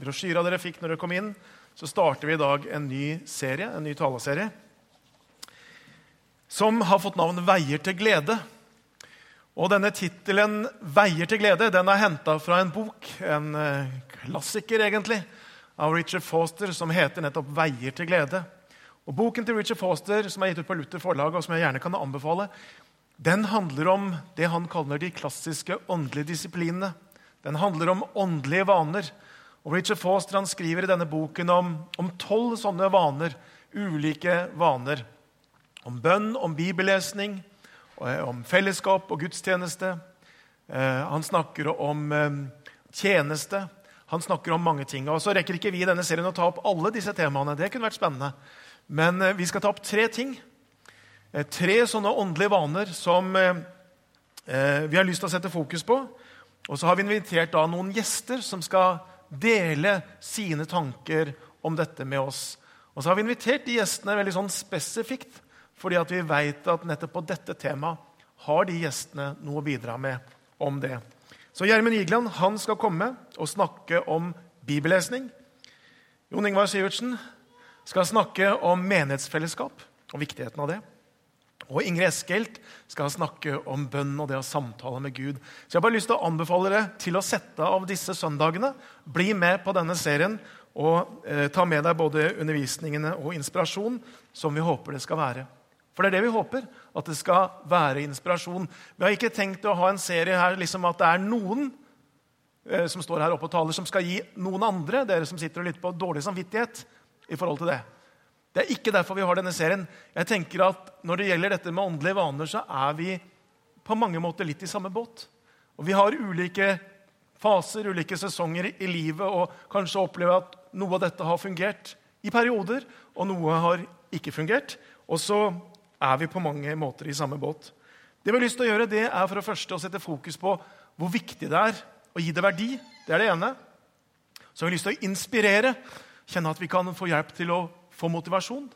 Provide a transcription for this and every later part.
brosjyra dere fikk når dere kom inn, så starter vi i dag en ny serie, en ny taleserie som har fått navn 'Veier til glede'. Og Denne tittelen 'Veier til glede' den er henta fra en bok, en eh, klassiker egentlig, av Richard Foster, som heter nettopp 'Veier til glede'. Og Boken til Richard Foster, som er gitt ut på Luther forlag, og som jeg gjerne kan anbefale, den handler om det han kaller de klassiske åndelige disiplinene. Den handler om åndelige vaner. Og Richard Foster han skriver i denne boken om tolv sånne vaner, ulike vaner. Om bønn, om bibellesning, eh, om fellesskap og gudstjeneste. Eh, han snakker om eh, tjeneste. Han snakker om mange ting. Og så rekker ikke vi i denne serien å ta opp alle disse temaene. Det kunne vært spennende. Men vi skal ta opp tre ting. Tre sånne åndelige vaner som vi har lyst til å sette fokus på. Og så har vi invitert da noen gjester som skal dele sine tanker om dette med oss. Og så har vi invitert de gjestene veldig sånn spesifikt, fordi at vi vet at nettopp på dette temaet har de gjestene noe å bidra med om det. Så Gjermund Igland han skal komme og snakke om bibellesning. Jon Ingvar Sivertsen skal snakke om menighetsfellesskap og viktigheten av det. Og Ingrid Eskelt skal snakke om bønn og det å samtale med Gud. Så jeg har bare lyst til å anbefale dere til å sette av disse søndagene. Bli med på denne serien og eh, ta med deg både undervisningene og inspirasjon, som vi håper det skal være. For det er det vi håper, at det skal være inspirasjon. Vi har ikke tenkt å ha en serie her liksom at det er noen eh, som står her oppe og taler, som skal gi noen andre, dere som sitter og lytter på, dårlig samvittighet i forhold til det. Det er ikke derfor vi har denne serien. Jeg tenker at Når det gjelder dette med åndelige vaner, så er vi på mange måter litt i samme båt. Og Vi har ulike faser, ulike sesonger i livet, og kanskje opplever at noe av dette har fungert i perioder, og noe har ikke fungert. Og så er vi på mange måter i samme båt. Det vi har lyst til å gjøre, det er for det første å sette fokus på hvor viktig det er å gi det verdi. Det er det ene. Så vi har lyst til å inspirere, kjenne at vi kan få hjelp til å få motivasjon.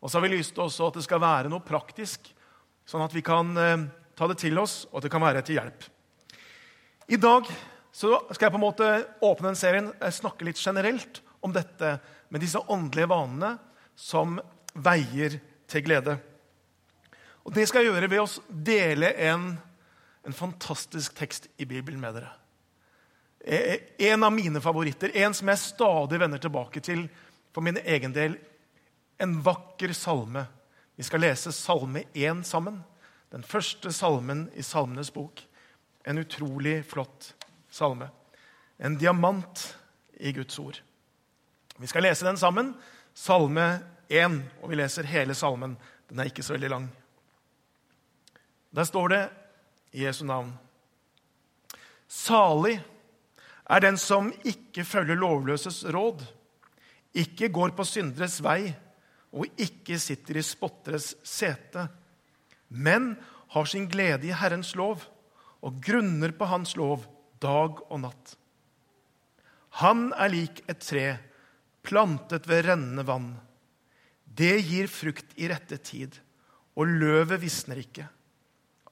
Og så har vi lyst til også at det skal være noe praktisk, sånn at vi kan eh, ta det til oss, og at det kan være til hjelp. I dag skal jeg på en måte åpne den serien eh, snakke litt generelt om dette med disse åndelige vanene som veier til glede. Og Det skal jeg gjøre ved å dele en, en fantastisk tekst i Bibelen med dere. Eh, en av mine favoritter, en som jeg stadig vender tilbake til for min egen del en vakker salme. Vi skal lese Salme 1 sammen. Den første salmen i Salmenes bok. En utrolig flott salme. En diamant i Guds ord. Vi skal lese den sammen. Salme 1, og vi leser hele salmen. Den er ikke så veldig lang. Der står det i Jesu navn Salig er den som ikke følger lovløses råd, ikke går på synderes vei og ikke sitter i spotteres sete, men har sin glede i Herrens lov og grunner på Hans lov dag og natt. Han er lik et tre plantet ved rennende vann. Det gir frukt i rette tid, og løvet visner ikke.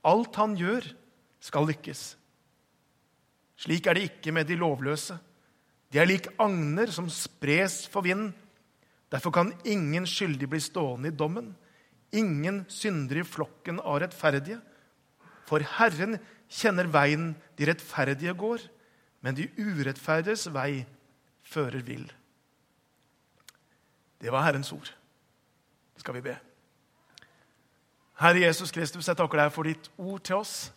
Alt han gjør, skal lykkes. Slik er det ikke med de lovløse. De er lik agner som spres for vind. Derfor kan ingen skyldig bli stående i dommen. Ingen synder i flokken av rettferdige. For Herren kjenner veien de rettferdige går, men de urettferdiges vei fører vill. Det var Herrens ord. Det skal vi be. Herre Jesus Kristus, jeg takker deg for ditt ord til oss.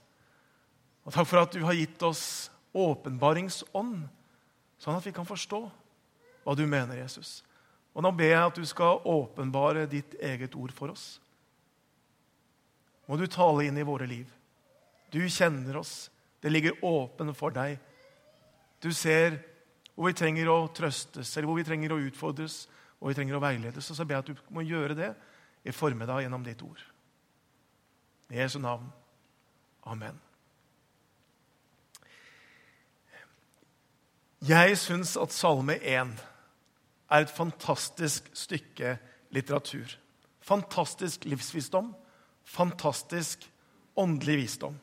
Og takk for at du har gitt oss åpenbaringsånd, sånn at vi kan forstå hva du mener, Jesus. Og nå ber jeg at du skal åpenbare ditt eget ord for oss. Må du tale inn i våre liv. Du kjenner oss. Det ligger åpen for deg. Du ser hvor vi trenger å trøstes, eller hvor vi trenger å utfordres, og vi trenger å veiledes. Og så ber jeg at du må gjøre det i formiddag gjennom ditt ord. I Jesu navn. Amen. Jeg syns at Salme 1 er et fantastisk stykke litteratur. Fantastisk livsvisdom, fantastisk åndelig visdom.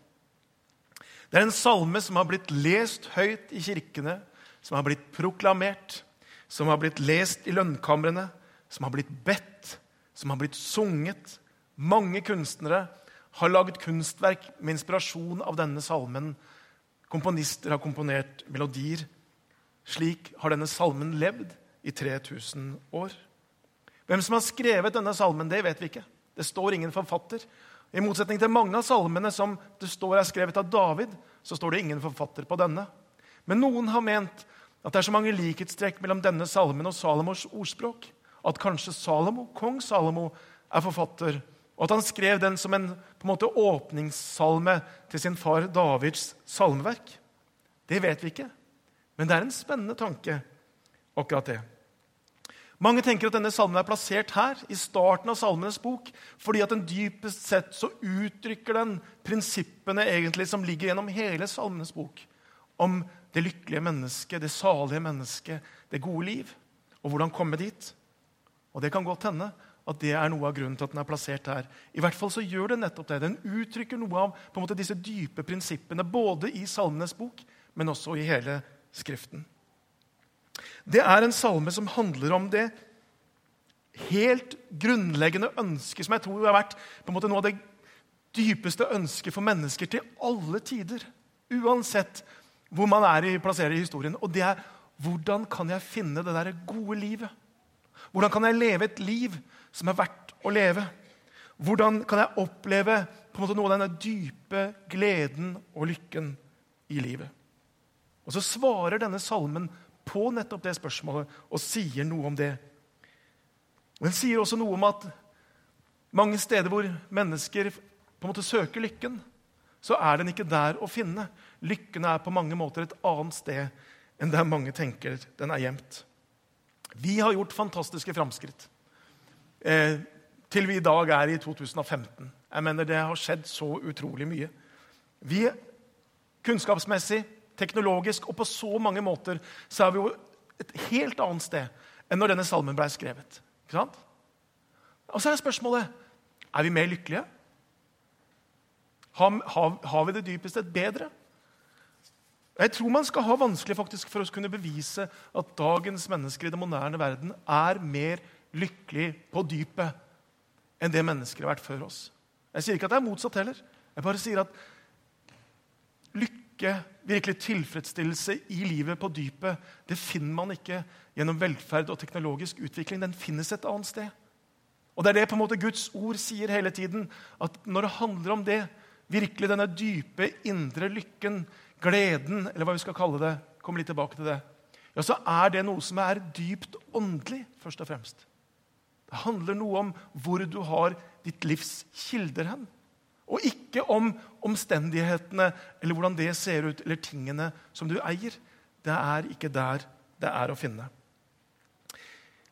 Det er en salme som har blitt lest høyt i kirkene, som har blitt proklamert, som har blitt lest i lønnkamrene, som har blitt bedt, som har blitt sunget. Mange kunstnere har laget kunstverk med inspirasjon av denne salmen. Komponister har komponert melodier. Slik har denne salmen levd i 3000 år. Hvem som har skrevet denne salmen, det vet vi ikke. Det står ingen forfatter. I motsetning til mange av salmene som det står er skrevet av David, så står det ingen forfatter på denne. Men noen har ment at det er så mange likhetstrekk mellom denne salmen og Salomos ordspråk at kanskje Salomo, kong Salomo er forfatter, og at han skrev den som en, en måte, åpningssalme til sin far Davids salmeverk. Det vet vi ikke, men det er en spennende tanke, akkurat det. Mange tenker at denne salmen er plassert her, i starten av Salmenes bok, fordi at den dypest sett så uttrykker den prinsippene egentlig som ligger gjennom hele Salmenes bok, om det lykkelige mennesket, det salige mennesket, det gode liv, og hvordan komme dit. Og det kan godt hende at det er noe av grunnen til at den er plassert her. I hvert fall så gjør det nettopp det. Den uttrykker noe av på en måte, disse dype prinsippene både i Salmenes bok, men også i hele Skriften. Det er en salme som handler om det helt grunnleggende ønsket som jeg tror har vært på en måte noe av det dypeste ønsket for mennesker til alle tider. Uansett hvor man er i, plasserer i historien. Og det er hvordan kan jeg finne det der gode livet? Hvordan kan jeg leve et liv som er verdt å leve? Hvordan kan jeg oppleve på en måte noe av denne dype gleden og lykken i livet? Og så svarer denne salmen på nettopp det spørsmålet og sier noe om det. Den sier også noe om at mange steder hvor mennesker på en måte søker lykken, så er den ikke der å finne. Lykken er på mange måter et annet sted enn der mange tenker den er gjemt. Vi har gjort fantastiske framskritt eh, til vi i dag er i 2015. Jeg mener Det har skjedd så utrolig mye. Vi, Kunnskapsmessig, teknologisk og på så mange måter så er vi jo et helt annet sted enn når denne salmen ble skrevet. Ikke sant? Og så er spørsmålet er vi mer lykkelige. Har, har, har vi det dypeste sett bedre? Jeg tror man skal ha vanskelig faktisk for å kunne bevise at dagens mennesker i den moderne verden er mer lykkelig på dypet enn det mennesker har vært før oss. Jeg sier ikke at det er motsatt heller. Jeg bare sier at lykke, virkelig tilfredsstillelse i livet på dypet, det finner man ikke gjennom velferd og teknologisk utvikling. Den finnes et annet sted. Og Det er det på en måte Guds ord sier hele tiden. At når det handler om det, virkelig denne dype, indre lykken, gleden, eller hva vi skal kalle det, kommer litt tilbake til det, ja, så er det noe som er dypt åndelig, først og fremst. Det handler noe om hvor du har ditt livs kilder hen. Og ikke om omstendighetene eller hvordan det ser ut, eller tingene som du eier. Det er ikke der det er å finne.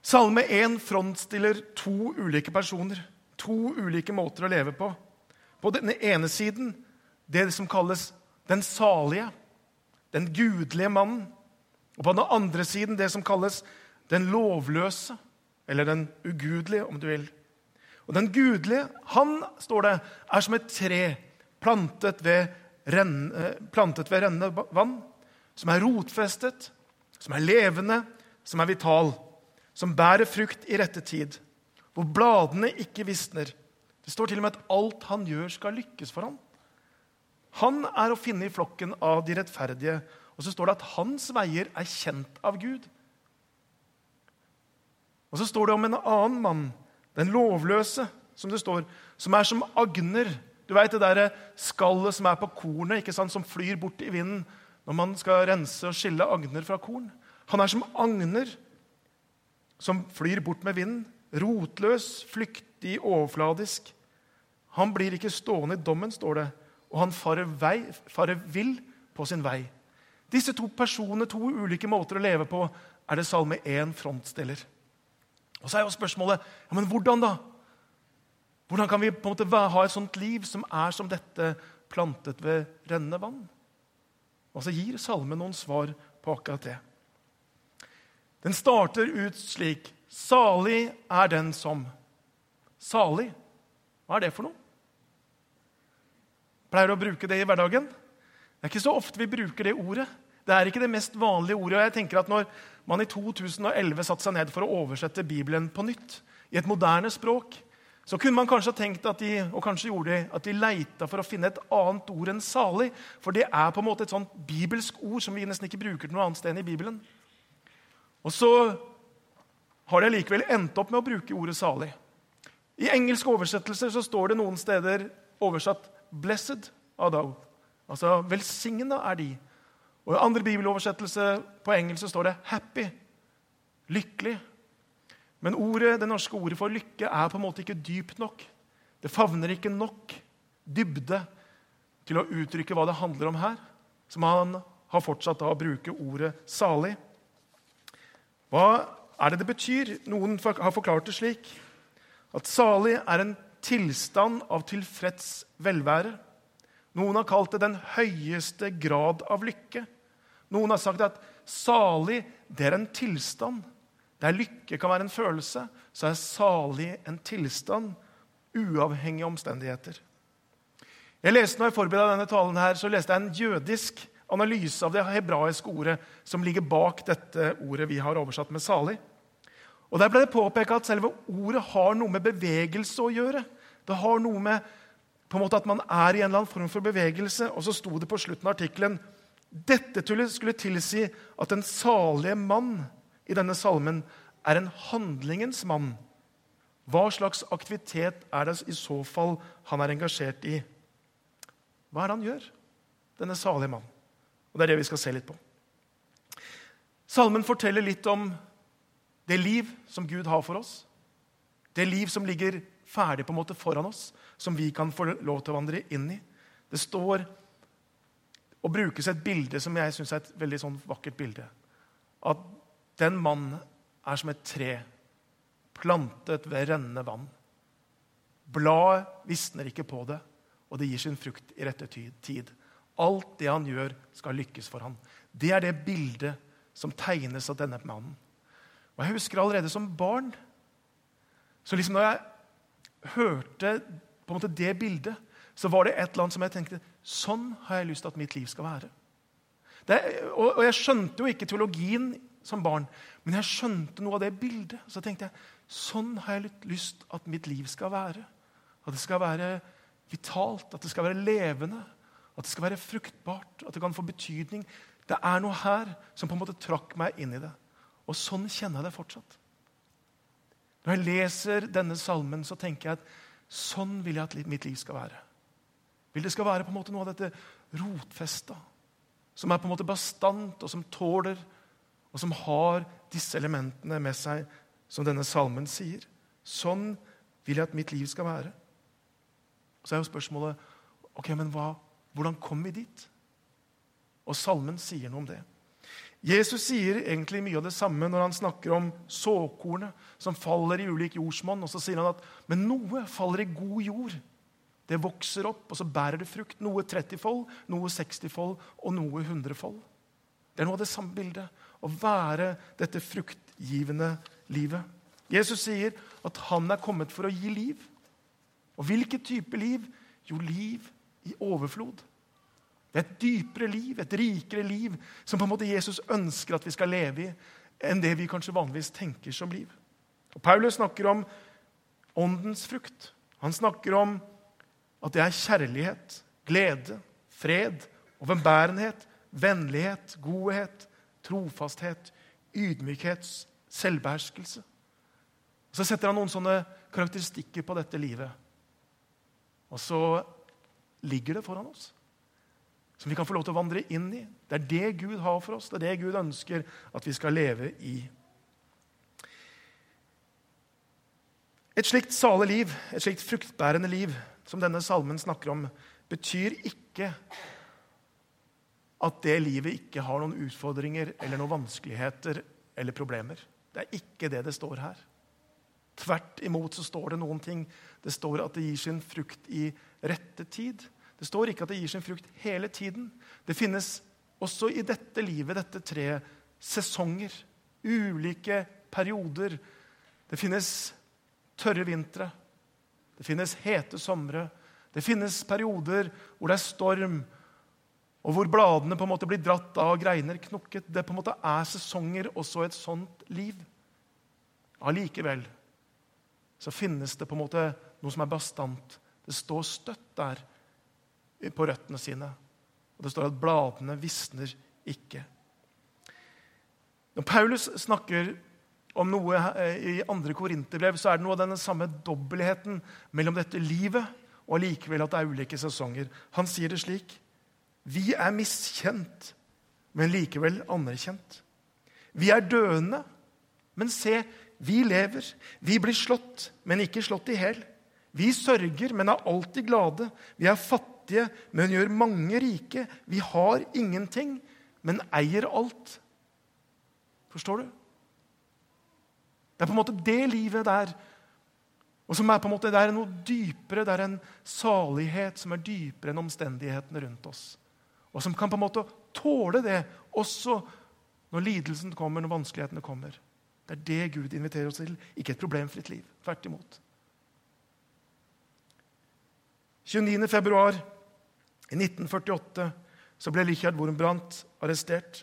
Salme 1 frontstiller to ulike personer, to ulike måter å leve på. På den ene siden det som kalles den salige, den gudelige mannen. Og på den andre siden det som kalles den lovløse, eller den ugudelige, om du vil. Og den gudelige, han, står det, er som et tre plantet ved, renne, eh, plantet ved rennende vann, som er rotfestet, som er levende, som er vital, som bærer frukt i rette tid, hvor bladene ikke visner. Det står til og med at alt han gjør, skal lykkes for ham. Han er å finne i flokken av de rettferdige. Og så står det at hans veier er kjent av Gud. Og så står det om en annen mann, den lovløse, som det står, som er som agner. Du veit det der skallet som er på kornet, ikke sant, som flyr bort i vinden når man skal rense og skille agner fra korn. Han er som agner som flyr bort med vinden. Rotløs, flyktig, overfladisk. Han blir ikke stående i dommen, står det og han farer, vei, farer vill på sin vei. Disse to personene, to ulike måter å leve på, er det Salme 1 frontstiller. Og Så er jo spørsmålet ja, men hvordan da? Hvordan kan vi på en måte ha et sånt liv som er som dette, plantet ved rennende vann? Og så gir salmen noen svar på akkurat det. Den starter ut slik Salig er den som Salig? Hva er det for noe? Pleier du å bruke det i hverdagen? Det er ikke så ofte vi bruker det ordet. Det er ikke det mest vanlige ordet. og jeg tenker at Når man i 2011 satte seg ned for å oversette Bibelen på nytt, i et moderne språk, så kunne man kanskje tenkt at de og kanskje gjorde de, at de leita for å finne et annet ord enn 'salig'. For det er på en måte et sånt bibelsk ord som vi nesten ikke bruker til noe annet sted enn i Bibelen. Og så har de likevel endt opp med å bruke ordet 'salig'. I engelske oversettelser så står det noen steder oversatt 'blessed thou'. Altså 'velsigna er de'. Og I andre bibeloversettelse på engelsk står det 'happy'. Lykkelig. Men ordet, det norske ordet for lykke er på en måte ikke dypt nok. Det favner ikke nok dybde til å uttrykke hva det handler om her. Som han har fortsatt da å bruke ordet 'salig'. Hva er det det betyr? Noen har forklart det slik at salig er en tilstand av tilfreds velvære. Noen har kalt det den høyeste grad av lykke. Noen har sagt at salig det er en tilstand. Der lykke kan være en følelse, så er salig en tilstand, uavhengig av omstendigheter. Jeg leste når jeg forberedte denne talen her, så leste jeg en jødisk analyse av det hebraiske ordet som ligger bak dette ordet vi har oversatt med 'salig'. Og Der ble det påpeka at selve ordet har noe med bevegelse å gjøre. Det har noe med på en måte at man er i en eller annen form for bevegelse. Og så sto det på slutten av artikkelen dette skulle tilsi at den salige mann i denne salmen er en handlingens mann. Hva slags aktivitet er det i så fall han er engasjert i? Hva er det han gjør, denne salige mann? Og Det er det vi skal se litt på. Salmen forteller litt om det liv som Gud har for oss. Det liv som ligger ferdig på en måte foran oss, som vi kan få lov til å vandre inn i. Det står og brukes et bilde som jeg syns er et veldig sånn vakkert bilde. At den mannen er som et tre plantet ved rennende vann. Bladet visner ikke på det, og det gir sin frukt i rette tid. Alt det han gjør, skal lykkes for han. Det er det bildet som tegnes av denne mannen. Og Jeg husker allerede som barn så liksom når jeg hørte på en måte det bildet, så var det et eller annet som jeg tenkte Sånn har jeg lyst til at mitt liv skal være. Det, og, og, Jeg skjønte jo ikke teologien som barn, men jeg skjønte noe av det bildet. Så tenkte jeg sånn har jeg lyst at mitt liv skal være. At det skal være vitalt, at det skal være levende, at det skal være fruktbart, at det kan få betydning. Det er noe her som på en måte trakk meg inn i det. Og sånn kjenner jeg det fortsatt. Når jeg leser denne salmen, så tenker jeg at sånn vil jeg at mitt liv skal være. Vil det skal være på en måte noe av dette rotfesta, som er på en måte bastant, og som tåler, og som har disse elementene med seg, som denne salmen sier. Sånn vil jeg at mitt liv skal være. Så er jo spørsmålet ok, men hva, hvordan kom vi dit? Og salmen sier noe om det. Jesus sier egentlig mye av det samme når han snakker om såkornet som faller i ulik jordsmonn. Og så sier han at men noe faller i god jord. Det vokser opp, og så bærer det frukt. Noe 30-fold, noe 60-fold og noe 100-fold. Det er noe av det samme bildet. Å være dette fruktgivende livet. Jesus sier at han er kommet for å gi liv. Og hvilken type liv? Jo, liv i overflod. Det er et dypere liv, et rikere liv, som på en måte Jesus ønsker at vi skal leve i, enn det vi kanskje vanligvis tenker som liv. Og Paulus snakker om åndens frukt. Han snakker om at det er kjærlighet, glede, fred, overbærenhet, vennlighet, godhet, trofasthet, ydmykhet, selvbeherskelse. Og Så setter han noen sånne karakteristikker på dette livet. Og så ligger det foran oss som vi kan få lov til å vandre inn i. Det er det Gud har for oss. Det er det Gud ønsker at vi skal leve i. Et slikt salig liv, et slikt fruktbærende liv som denne salmen snakker om, betyr ikke at det livet ikke har noen utfordringer eller noen vanskeligheter eller problemer. Det er ikke det det står her. Tvert imot så står det noen ting. Det står at det gir sin frukt i rette tid. Det står ikke at det gir sin frukt hele tiden. Det finnes også i dette livet, dette treet, sesonger. Ulike perioder. Det finnes tørre vintre. Det finnes hete somre. Det finnes perioder hvor det er storm. og hvor bladene på en måte blir dratt av greiner knukket. Det på en måte er sesonger også et sånt liv. Allikevel så finnes det på en måte noe som er bastant. Det står støtt der på røttene sine. Og det står at bladene visner ikke. Når Paulus snakker om noe i andre korinterbrev, så er det noe av denne samme dobbeltheten mellom dette livet og allikevel at det er ulike sesonger. Han sier det slik vi er miskjent, men likevel anerkjent. Vi er døende, men se, vi lever. Vi blir slått, men ikke slått i hjel. Vi sørger, men er alltid glade. Vi er fattige, men gjør mange rike. Vi har ingenting, men eier alt. Forstår du? Det er på en måte det livet der. Og som er på en måte, Det er noe dypere, det er en salighet som er dypere enn omstendighetene rundt oss og som kan på en måte tåle det også når lidelsen kommer, når vanskelighetene kommer. Det er det Gud inviterer oss til, ikke et problemfritt liv. Tvert imot. 29. februar i 1948 så ble Richard Wormbrandt arrestert.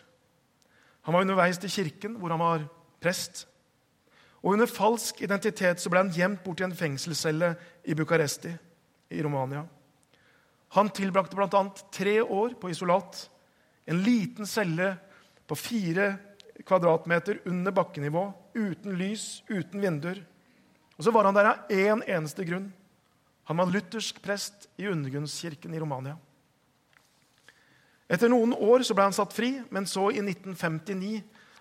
Han var underveis til kirken, hvor han var prest. Og Under falsk identitet så ble han gjemt bort i en fengselscelle i Bucuresti i Romania. Han tilbrakte bl.a. tre år på isolat. En liten celle på fire kvadratmeter under bakkenivå, uten lys, uten vinduer. Og så var han der av én en eneste grunn. Han var luthersk prest i undergrunnskirken i Romania. Etter noen år ble han satt fri, men så, i 1959,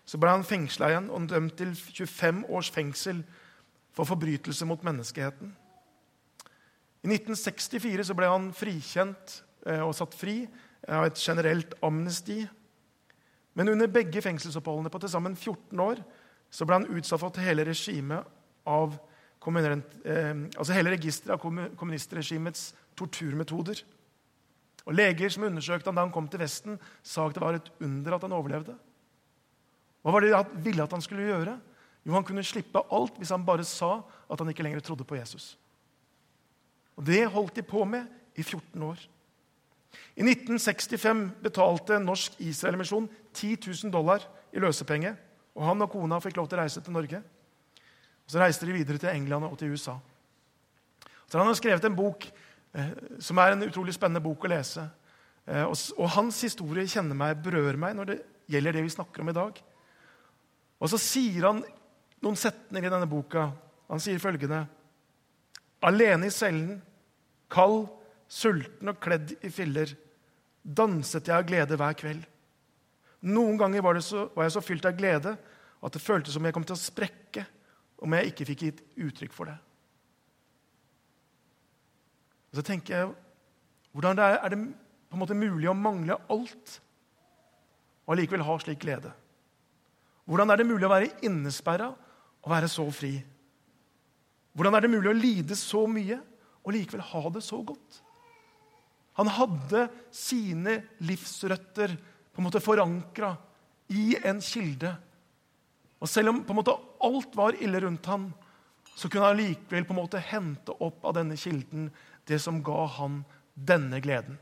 så ble han fengsla igjen og dømt til 25 års fengsel for forbrytelse mot menneskeheten. I 1964 så ble han frikjent eh, og satt fri av et generelt amnesti. Men under begge fengselsoppholdene på til sammen 14 år så ble han utsatt for hele regimet av eh, altså av kommunistregimets torturmetoder. Og Leger som undersøkte han da han kom til Vesten, sa at det var et under at han overlevde. Hva var det de ville at han skulle gjøre? Jo, Han kunne slippe alt hvis han bare sa at han ikke lenger trodde på Jesus. Og Det holdt de på med i 14 år. I 1965 betalte Norsk Israel-misjon 10 000 dollar i løsepenge. Og han og kona fikk lov til å reise til Norge. Og Så reiste de videre til England og til USA. Så Han har skrevet en bok som er en utrolig spennende bok å lese. Eh, og, Hans historie kjenner meg, berører meg når det gjelder det vi snakker om i dag. Og Så sier han noen setninger i denne boka. Han sier følgende.: Alene i cellen Kald, sulten og kledd i filler danset jeg av glede hver kveld. Noen ganger var, så, var, jeg så fylt av glede at det føltes som jeg kom til å sprekke om jeg ikke fikk gitt uttrykk for det. Og så tenker jeg hvordan det er, er det på en måte mulig å mangle alt og allikevel ha slik glede? Hvordan er det mulig å være innesperra og være så fri? Hvordan er det mulig å lide så mye og likevel ha det så godt. Han hadde sine livsrøtter på en måte forankra i en kilde. Og selv om på en måte alt var ille rundt ham, så kunne han likevel på en måte hente opp av denne kilden det som ga han denne gleden.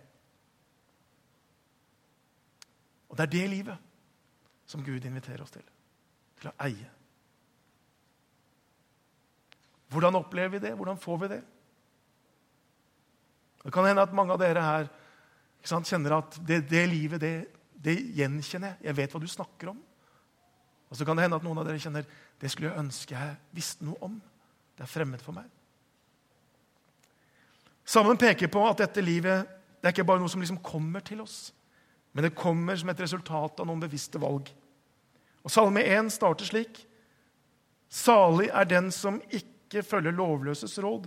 Og det er det livet som Gud inviterer oss til. Til å eie. Hvordan opplever vi det? Hvordan får vi det? Det kan hende at mange av dere her sant, kjenner at det, det livet, det, det, gjenkjenner jeg. Jeg vet hva du snakker om. Og så kan det hende at noen av dere kjenner det skulle jeg ønske jeg visste noe om. Det er fremmed for meg. Sammen peker på at dette livet det er ikke bare noe som liksom kommer til oss, men det kommer som et resultat av noen bevisste valg. Og Salme 1 starter slik.: Salig er den som ikke følger lovløses råd,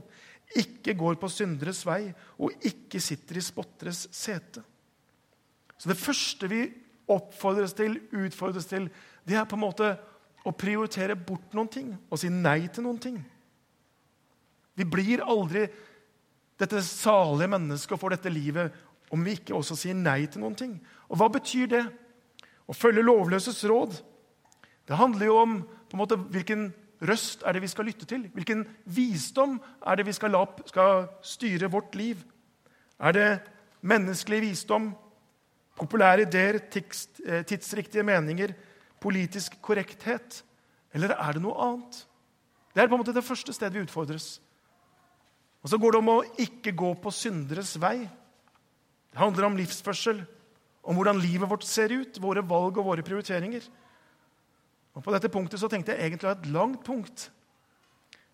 ikke går på synderes vei og ikke sitter i spotteres sete. Så det første vi oppfordres til, utfordres til, det er på en måte å prioritere bort noen ting og si nei til noen ting. Vi blir aldri dette salige mennesket og får dette livet om vi ikke også sier nei til noen ting. Og hva betyr det? Å følge lovløses råd. Det handler jo om på en måte, hvilken røst er det vi skal lytte til? Hvilken visdom er det vi skal la skal styre vårt liv? Er det menneskelig visdom? Populære ideer, eh, tidsriktige meninger, politisk korrekthet? Eller er det noe annet? Det er på en måte det første stedet vi utfordres. Og så går det om å ikke gå på synderes vei. Det handler om livsførsel, om hvordan livet vårt ser ut, våre valg og våre prioriteringer. Og På dette punktet så tenkte jeg egentlig å ha et langt punkt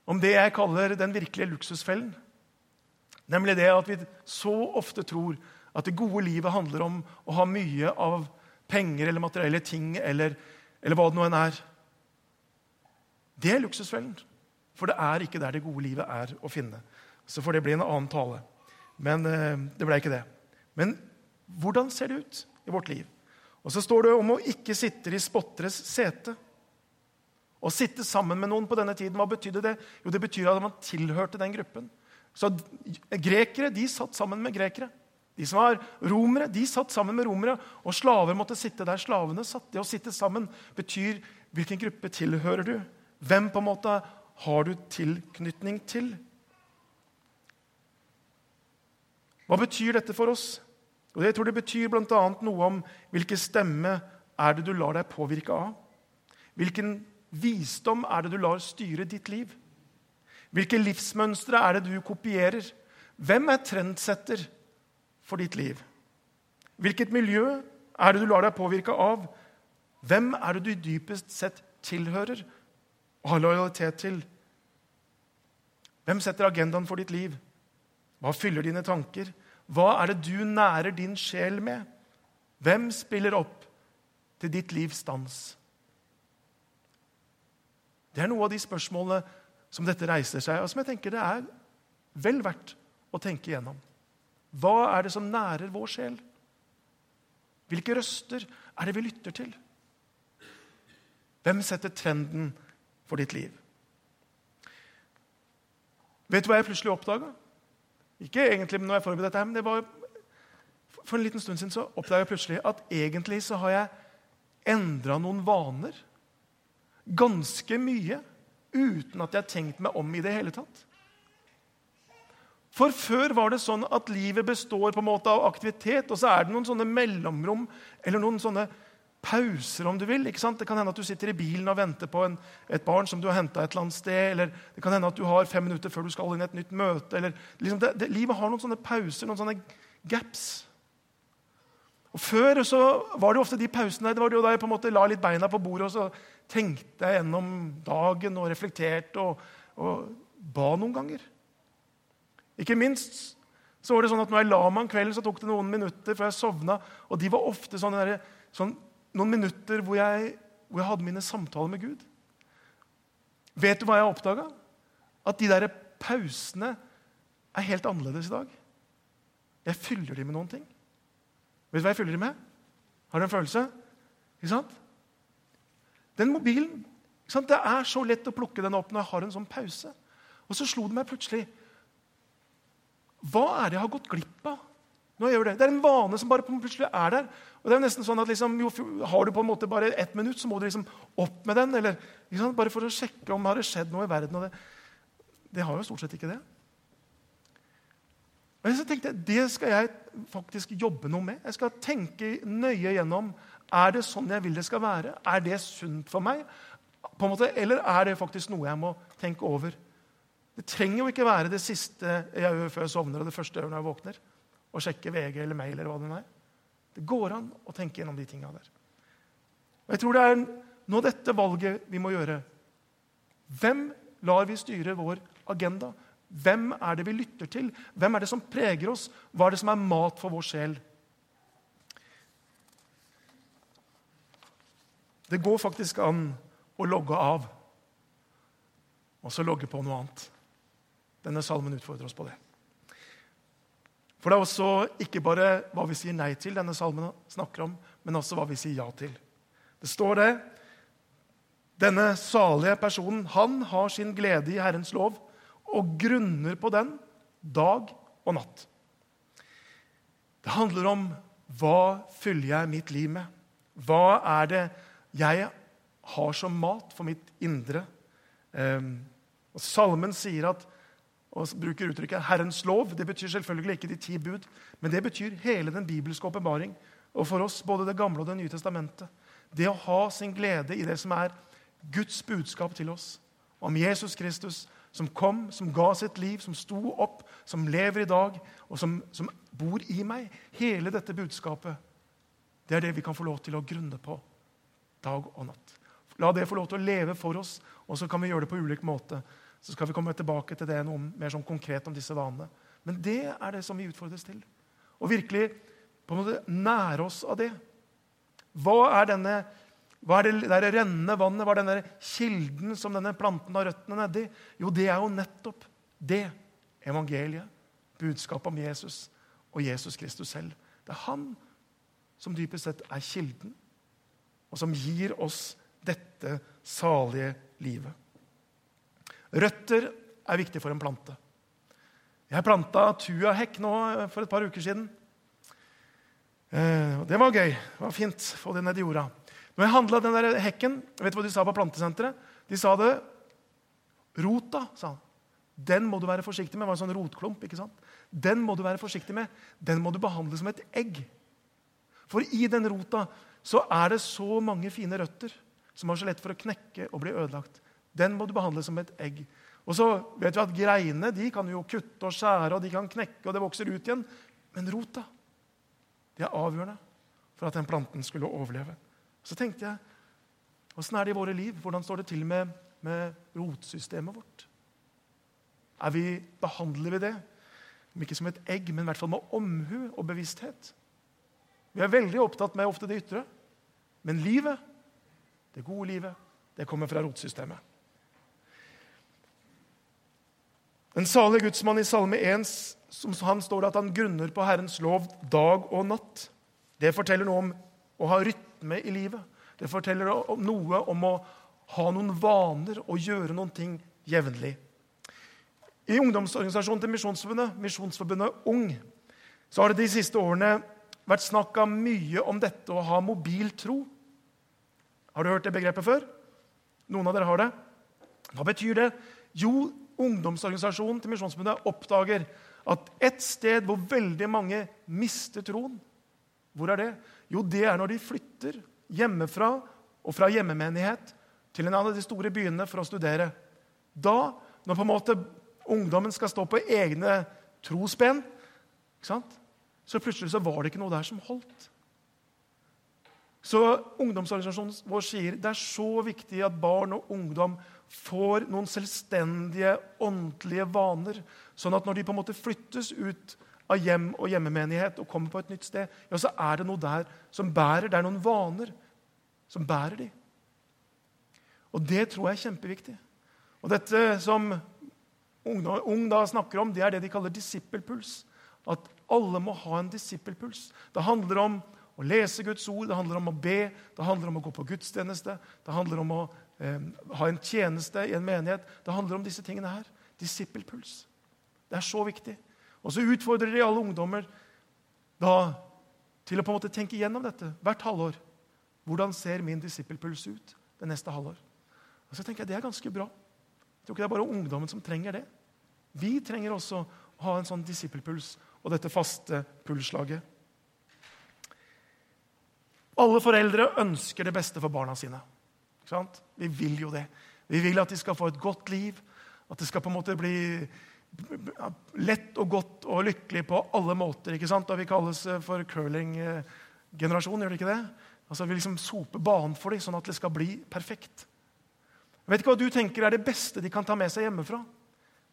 om det jeg kaller den virkelige luksusfellen. Nemlig det at vi så ofte tror at det gode livet handler om å ha mye av penger eller materielle ting eller, eller hva det nå enn er. Det er luksusfellen. For det er ikke der det gode livet er å finne. Så får det bli en annen tale. Men eh, det ble ikke det. Men hvordan ser det ut i vårt liv? Og så står det om å ikke sitte i spotteres sete. Å sitte sammen med noen på denne tiden, hva betydde det? Jo, det betyr at man tilhørte den gruppen. Så Grekere de satt sammen med grekere. De som var romere, de satt sammen med romere. Og slaver måtte sitte der slavene satt. Det å sitte sammen betyr hvilken gruppe tilhører du? Hvem på en måte har du tilknytning til? Hva betyr dette for oss? Og jeg tror Det betyr bl.a. noe om hvilken stemme er det du lar deg påvirke av. Hvilken visdom er det du lar styre ditt liv? Hvilke livsmønstre er det du kopierer? Hvem er trendsetter for ditt liv? Hvilket miljø er det du lar deg påvirke av? Hvem er det du dypest sett tilhører og har lojalitet til? Hvem setter agendaen for ditt liv? Hva fyller dine tanker? Hva er det du nærer din sjel med? Hvem spiller opp til ditt livs dans? Det er noe av de spørsmålene som dette reiser seg, og som jeg tenker det er vel verdt å tenke igjennom. Hva er det som nærer vår sjel? Hvilke røster er det vi lytter til? Hvem setter trenden for ditt liv? Vet du hva jeg plutselig oppdaga? Ikke egentlig når jeg forberedte dette, men det var for en liten stund siden så oppdaga jeg plutselig at egentlig så har jeg endra noen vaner ganske mye uten at jeg har tenkt meg om i det hele tatt. For før var det sånn at livet består på en måte av aktivitet, og så er det noen sånne mellomrom eller noen sånne pauser, om du vil. ikke sant? Det kan hende at du sitter i bilen og venter på en, et barn som du har henta et eller annet sted. Eller det kan hende at du har fem minutter før du skal inn i et nytt møte. eller liksom det, det, Livet har noen sånne pauser, noen sånne gaps. Og Før så var det jo ofte de pausene det var jo da jeg på en måte la litt beina på bordet og så tenkte jeg gjennom dagen og reflekterte og, og ba noen ganger. Ikke minst så var det sånn at når jeg la meg om kvelden, så tok det noen minutter før jeg sovna. Og de var ofte sånne der, sånn, noen minutter hvor jeg, hvor jeg, hadde mine samtaler med Gud. Vet du hva jeg oppdaga? At de der pausene er helt annerledes i dag. Jeg fyller de med noen ting. Vet du hva jeg fyller de med? Har du en følelse? Ikke sant? Den mobilen ikke sant? Det er så lett å plukke den opp når jeg har en sånn pause. Og så slo det meg plutselig Hva er det jeg har gått glipp av? Når jeg gjør Det Det er en vane som bare plutselig er der. Og det er jo nesten sånn at liksom, jo, Har du på en måte bare ett minutt, så må du liksom opp med den. Eller, bare for å sjekke om det har skjedd noe i verden. Det, det har jo stort sett ikke det. Og så tenkte jeg, Det skal jeg faktisk jobbe noe med. Jeg skal tenke nøye gjennom er det sånn jeg vil det skal være. Er det sunt for meg? På en måte, eller er det faktisk noe jeg må tenke over? Det trenger jo ikke være det siste jeg gjør før jeg sovner, og det første jeg gjør når jeg våkner. Å sjekke VG eller mail. eller hva Det er. Det går an å tenke gjennom de tinga der. Og Jeg tror det er nå dette valget vi må gjøre. Hvem lar vi styre vår agenda? Hvem er det vi lytter til? Hvem er det som preger oss? Hva er det som er mat for vår sjel? Det går faktisk an å logge av og så logge på noe annet. Denne salmen utfordrer oss på det. For det er også ikke bare hva vi sier nei til, denne salmen snakker om, men også hva vi sier ja til. Det står det. Denne salige personen, han har sin glede i Herrens lov og grunner på den dag og natt. Det handler om hva fyller jeg mitt liv med? Hva er det jeg har som mat for mitt indre? Eh, og Salmen sier at, og bruker uttrykket 'Herrens lov'. Det betyr selvfølgelig ikke de ti bud, men det betyr hele den bibelske åpenbaring. og for oss, både Det gamle og Det nye testamentet. Det å ha sin glede i det som er Guds budskap til oss om Jesus Kristus, som kom, som ga sitt liv, som sto opp, som lever i dag, og som, som bor i meg. Hele dette budskapet det er det vi kan få lov til å grunne på dag og natt. La det få lov til å leve for oss, og så kan vi gjøre det på ulik måte. Så skal vi komme tilbake til det noe mer sånn konkret om disse vanene. Men det er det som vi utfordres til. Å virkelig på en måte nære oss av det. Hva er, denne, hva er det der rennende vannet, hva er denne kilden som denne planten har røttene nedi? Jo, det er jo nettopp det evangeliet, budskapet om Jesus og Jesus Kristus selv. Det er han som dypest sett er kilden, og som gir oss dette salige livet. Røtter er viktig for en plante. Jeg planta tuahekk nå for et par uker siden. Eh, det var gøy. Det var fint å få det ned i jorda. Når jeg handla den der hekken, vet du hva de sa på plantesenteret? De sa det Rota, sa han. Den må du være forsiktig med. Det var en sånn rotklump. ikke sant? Den må du være forsiktig med. Den må du behandle som et egg. For i den rota så er det så mange fine røtter som har så lett for å knekke og bli ødelagt. Den må du behandle som et egg. Og så vet vi at Greinene de kan jo kutte og skjære, og de kan knekke, og det vokser ut igjen. Men rota det er avgjørende for at den planten skulle overleve. Så tenkte jeg åssen er det i våre liv? Hvordan står det til med, med rotsystemet vårt? Vi, behandler vi det? Om ikke som et egg, men i hvert fall med omhu og bevissthet. Vi er veldig opptatt med ofte det ytre. Men livet, det gode livet, det kommer fra rotsystemet. En salig gudsmann i Salme 1 som han står det at han grunner på Herrens lov dag og natt. Det forteller noe om å ha rytme i livet. Det forteller noe om å ha noen vaner og gjøre noen ting jevnlig. I ungdomsorganisasjonen til Misjonsforbundet, Misjonsforbundet Ung, så har det de siste årene vært snakka mye om dette å ha mobil tro. Har du hørt det begrepet før? Noen av dere har det? Hva betyr det? Jo, ungdomsorganisasjonen til Misjonsforbundet oppdager at et sted hvor veldig mange mister troen Hvor er det? Jo, det er når de flytter hjemmefra og fra hjemmemenighet til en av de store byene for å studere. Da, når på en måte ungdommen skal stå på egne trosben, så plutselig så var det ikke noe der som holdt. Så Ungdomsorganisasjonen vår sier det er så viktig at barn og ungdom får noen selvstendige åndelige vaner, sånn at når de på en måte flyttes ut av hjem og hjemmemenighet og kommer på et nytt sted, ja, så er det noe der som bærer. Det er noen vaner som bærer de. Og det tror jeg er kjempeviktig. Og dette som Ung da snakker om, det er det de kaller disippelpuls. At alle må ha en disippelpuls. Det handler om å lese Guds ord, det handler om å be, det handler om å gå på gudstjeneste, det handler om å ha en tjeneste i en menighet. Det handler om disse tingene her. Disippelpuls. Det er så viktig. Og så utfordrer de alle ungdommer da til å på en måte tenke igjennom dette hvert halvår. Hvordan ser min disippelpuls ut det neste halvår? Og så tenker jeg Det er ganske bra. Jeg tror ikke det er bare ungdommen som trenger det. Vi trenger også å ha en sånn disippelpuls og dette faste pulsslaget. Alle foreldre ønsker det beste for barna sine. Vi vil jo det. Vi vil at de skal få et godt liv, at det skal på en måte bli lett og godt og lykkelig på alle måter. ikke sant? Da vi kalles eh, for curling-generasjon, gjør det ikke det? Altså Vi liksom soper banen for dem, sånn at det skal bli perfekt. Jeg vet ikke hva du tenker er det beste de kan ta med seg hjemmefra.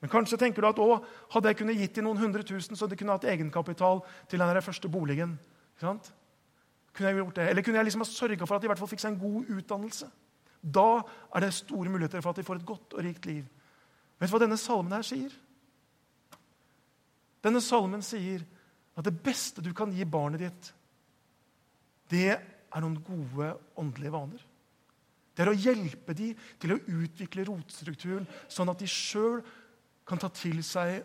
Men kanskje tenker du at å, hadde jeg kunnet gitt dem noen hundre tusen, så de kunne hatt egenkapital til den første boligen. Kunne jeg gjort det? Eller kunne jeg liksom ha sørga for at de i hvert fall fikk seg en god utdannelse? Da er det store muligheter for at de får et godt og rikt liv. Vet du hva denne salmen her sier? Denne salmen sier at det beste du kan gi barnet ditt, det er noen gode åndelige vaner. Det er å hjelpe dem til å utvikle rotstrukturen, sånn at de sjøl kan ta til seg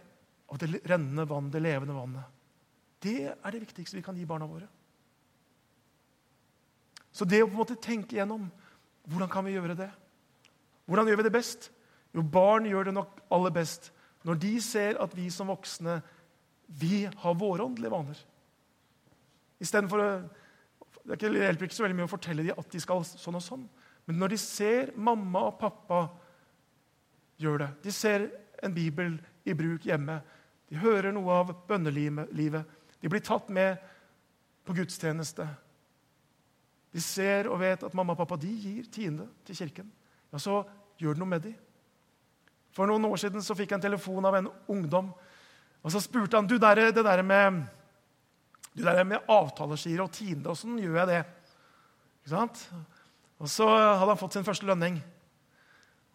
av det rennende vann, det levende vannet. Det er det viktigste vi kan gi barna våre. Så det å på en måte tenke gjennom hvordan kan vi gjøre det? Hvordan gjør vi det best? Jo, barn gjør det nok aller best når de ser at vi som voksne vi har våre åndelige vaner. Istedenfor Det hjelper ikke så veldig mye å fortelle dem at de skal sånn og sånn. Men når de ser mamma og pappa gjøre det De ser en bibel i bruk hjemme. De hører noe av bønnelivet. De blir tatt med på gudstjeneste. De ser og vet at mamma og pappa de gir tiende til kirken. Ja, så gjør det noe med dem. For noen år siden så fikk jeg en telefon av en ungdom. Og Så spurte han du der, det der med, du der med avtaleskire og tiende. Åssen gjør jeg det? Ikke sant? Og Så hadde han fått sin første lønning.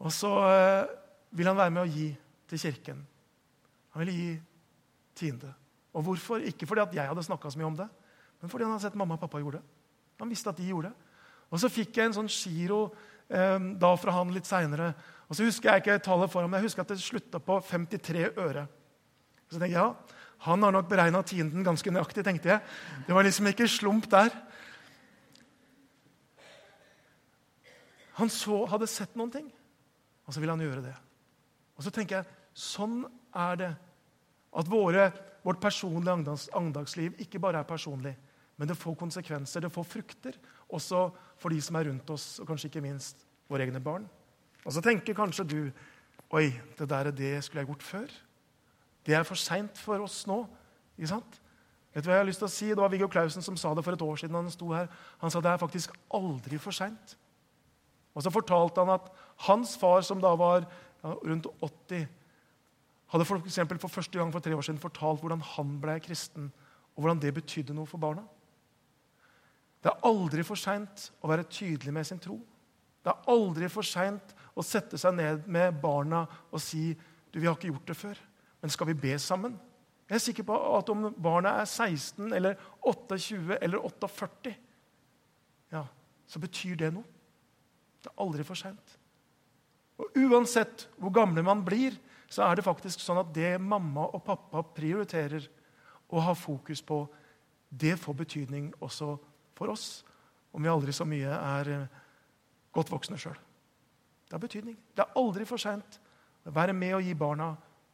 Og så eh, vil han være med å gi til kirken. Han ville gi tiende. Og hvorfor? Ikke fordi at jeg hadde snakka så mye om det, men fordi han hadde sett mamma og pappa gjorde det. Han visste at de gjorde det. Og så fikk jeg en sånn giro eh, da fra han litt seinere. Og så husker jeg ikke tallet for ham, men jeg husker at det slutta på 53 øre. Så tenkte jeg, ja, Han har nok beregna tienden ganske nøyaktig, tenkte jeg. Det var liksom ikke slump der. Han så, hadde sett noen ting, og så ville han gjøre det. Og så tenker jeg, Sånn er det at våre, vårt personlige andagsliv ikke bare er personlig, men det får konsekvenser, det får frukter, også for de som er rundt oss, og kanskje ikke minst våre egne barn. Og så tenker kanskje du Oi, det der er det skulle jeg gjort før. Det er for seint for oss nå. ikke sant? Vet du hva jeg har lyst til å si? Det var Viggo Clausen som sa det for et år siden. Han sto her. Han sa det er faktisk aldri for seint. Og så fortalte han at hans far, som da var ja, rundt 80, hadde for, for første gang for tre år siden fortalt hvordan han ble kristen, og hvordan det betydde noe for barna. Det er aldri for seint å være tydelig med sin tro. Det er aldri for seint å sette seg ned med barna og si du, vi har ikke gjort det før, men skal vi be sammen? Jeg er sikker på at om barna er 16 eller 28 eller 48, ja, så betyr det noe. Det er aldri for seint. Og uansett hvor gamle man blir, så er det faktisk sånn at det mamma og pappa prioriterer å ha fokus på, det får betydning også for oss, om vi aldri så mye er eh, godt voksne sjøl. Det har betydning. Det er aldri for seint å være med og gi barna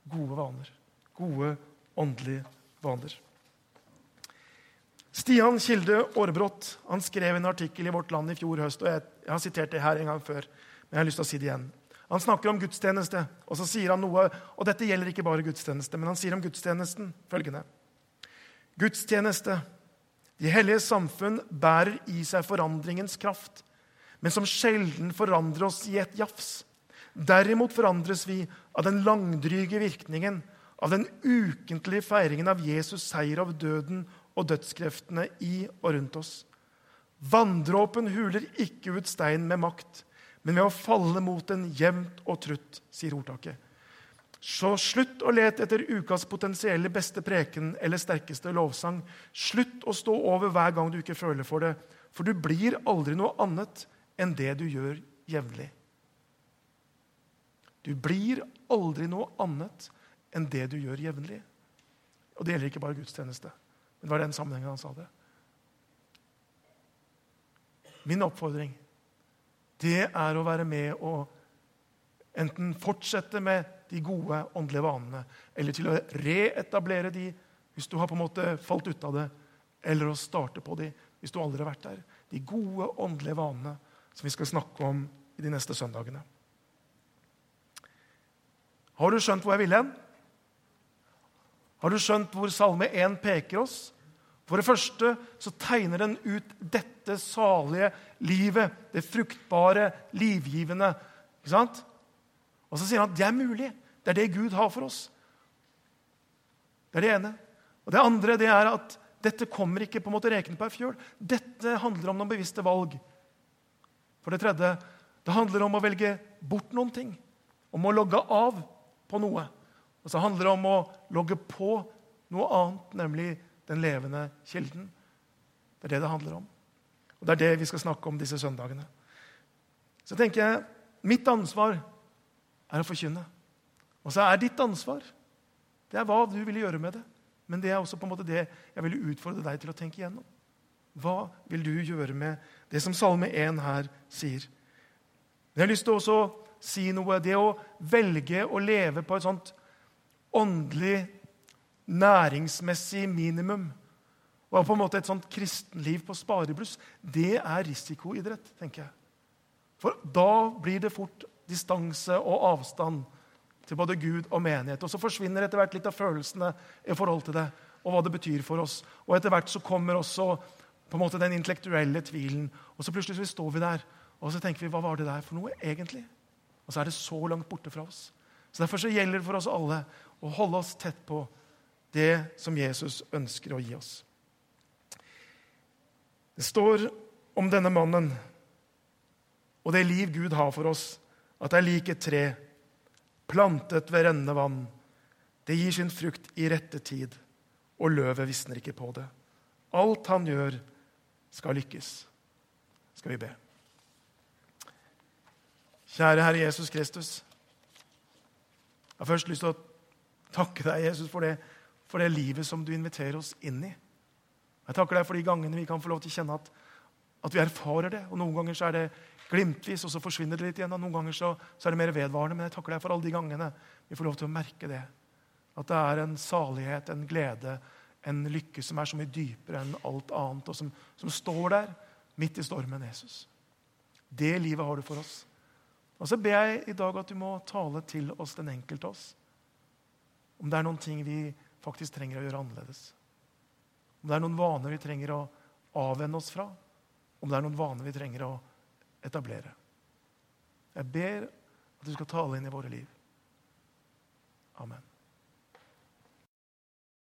gode vaner. Gode åndelige vaner. Stian Kilde Aarbrot han skrev en artikkel i Vårt Land i fjor høst. og jeg har sitert det her en gang før, men jeg har lyst til å si det igjen. Han snakker om gudstjeneste, og så sier han noe, og dette gjelder ikke bare gudstjeneste, men han sier om gudstjenesten følgende. Gudstjeneste de hellige samfunn bærer i seg forandringens kraft, men som sjelden forandrer oss i et jafs. Derimot forandres vi av den langdryge virkningen av den ukentlige feiringen av Jesus' seier over døden og dødskreftene i og rundt oss. Vanndråpen huler ikke ut stein med makt, men ved å falle mot den jevnt og trutt, sier ordtaket. Så slutt å lete etter ukas potensielle beste preken eller sterkeste lovsang. Slutt å stå over hver gang du ikke føler for det, for du blir aldri noe annet enn det du gjør jevnlig. Du blir aldri noe annet enn det du gjør jevnlig. Og det gjelder ikke bare gudstjeneste. Men det var den sammenhengen han sa det. Min oppfordring det er å være med og enten fortsette med de gode åndelige vanene, eller til å reetablere de hvis du har på en måte falt ut av det, eller å starte på de hvis du aldri har vært der. De gode åndelige vanene som vi skal snakke om i de neste søndagene. Har du skjønt hvor jeg vil hen? Har du skjønt hvor Salme 1 peker oss? For det første så tegner den ut dette salige livet, det fruktbare, livgivende. Ikke sant? Og så sier han at det er mulig. Det er det Gud har for oss. Det er det ene. Og Det andre det er at dette kommer ikke på en måte rekende på ei fjøl. Dette handler om noen bevisste valg. For det tredje det handler om å velge bort noen ting. Om å logge av på noe. Og så handler det om å logge på noe annet, nemlig den levende kilden. Det er det det handler om. Og det er det vi skal snakke om disse søndagene. Så tenker jeg mitt ansvar er å forkynne. Og så er ditt ansvar det er hva du vil gjøre med det. Men det er også på en måte det jeg vil utfordre deg til å tenke igjennom. Hva vil du gjøre med det som Salme 1 her sier? Men jeg har lyst til også å si noe. Det å velge å leve på et sånt åndelig, næringsmessig minimum Og på en måte Et sånt kristenliv på sparebluss, det er risikoidrett, tenker jeg. For da blir det fort distanse og avstand til både Gud og menighet. Og så forsvinner etter hvert litt av følelsene i forhold til det, og hva det betyr for oss. Og etter hvert så kommer også på en måte den intellektuelle tvilen. Og så plutselig så står vi der og så tenker vi, hva var det der for noe egentlig? Og så er det så langt borte fra oss. Så Derfor så gjelder det for oss alle å holde oss tett på det som Jesus ønsker å gi oss. Det står om denne mannen og det liv Gud har for oss, at det er lik et tre plantet ved rennende vann. Det gir sin frukt i rette tid, og løvet visner ikke på det. Alt han gjør, skal lykkes. Skal vi be. Kjære Herre Jesus Kristus. Jeg har først lyst til å takke deg, Jesus, for det, for det livet som du inviterer oss inn i. Jeg takker deg for de gangene vi kan få lov til å kjenne at, at vi erfarer det. Og Noen ganger så er det glimtvis, og så forsvinner det litt igjen. og Noen ganger så, så er det mer vedvarende. Men jeg takker deg for alle de gangene vi får lov til å merke det. At det er en salighet, en glede, en lykke som er så mye dypere enn alt annet, og som, som står der midt i stormen, Jesus. Det livet har du for oss. Og så ber jeg i dag at du må tale til oss, den enkelte oss. Om det er noen ting vi faktisk trenger å gjøre annerledes. Om det er noen vaner vi trenger å avvenne oss fra. Om det er noen vaner vi trenger å etablere. Jeg ber at du skal tale inn i våre liv. Amen.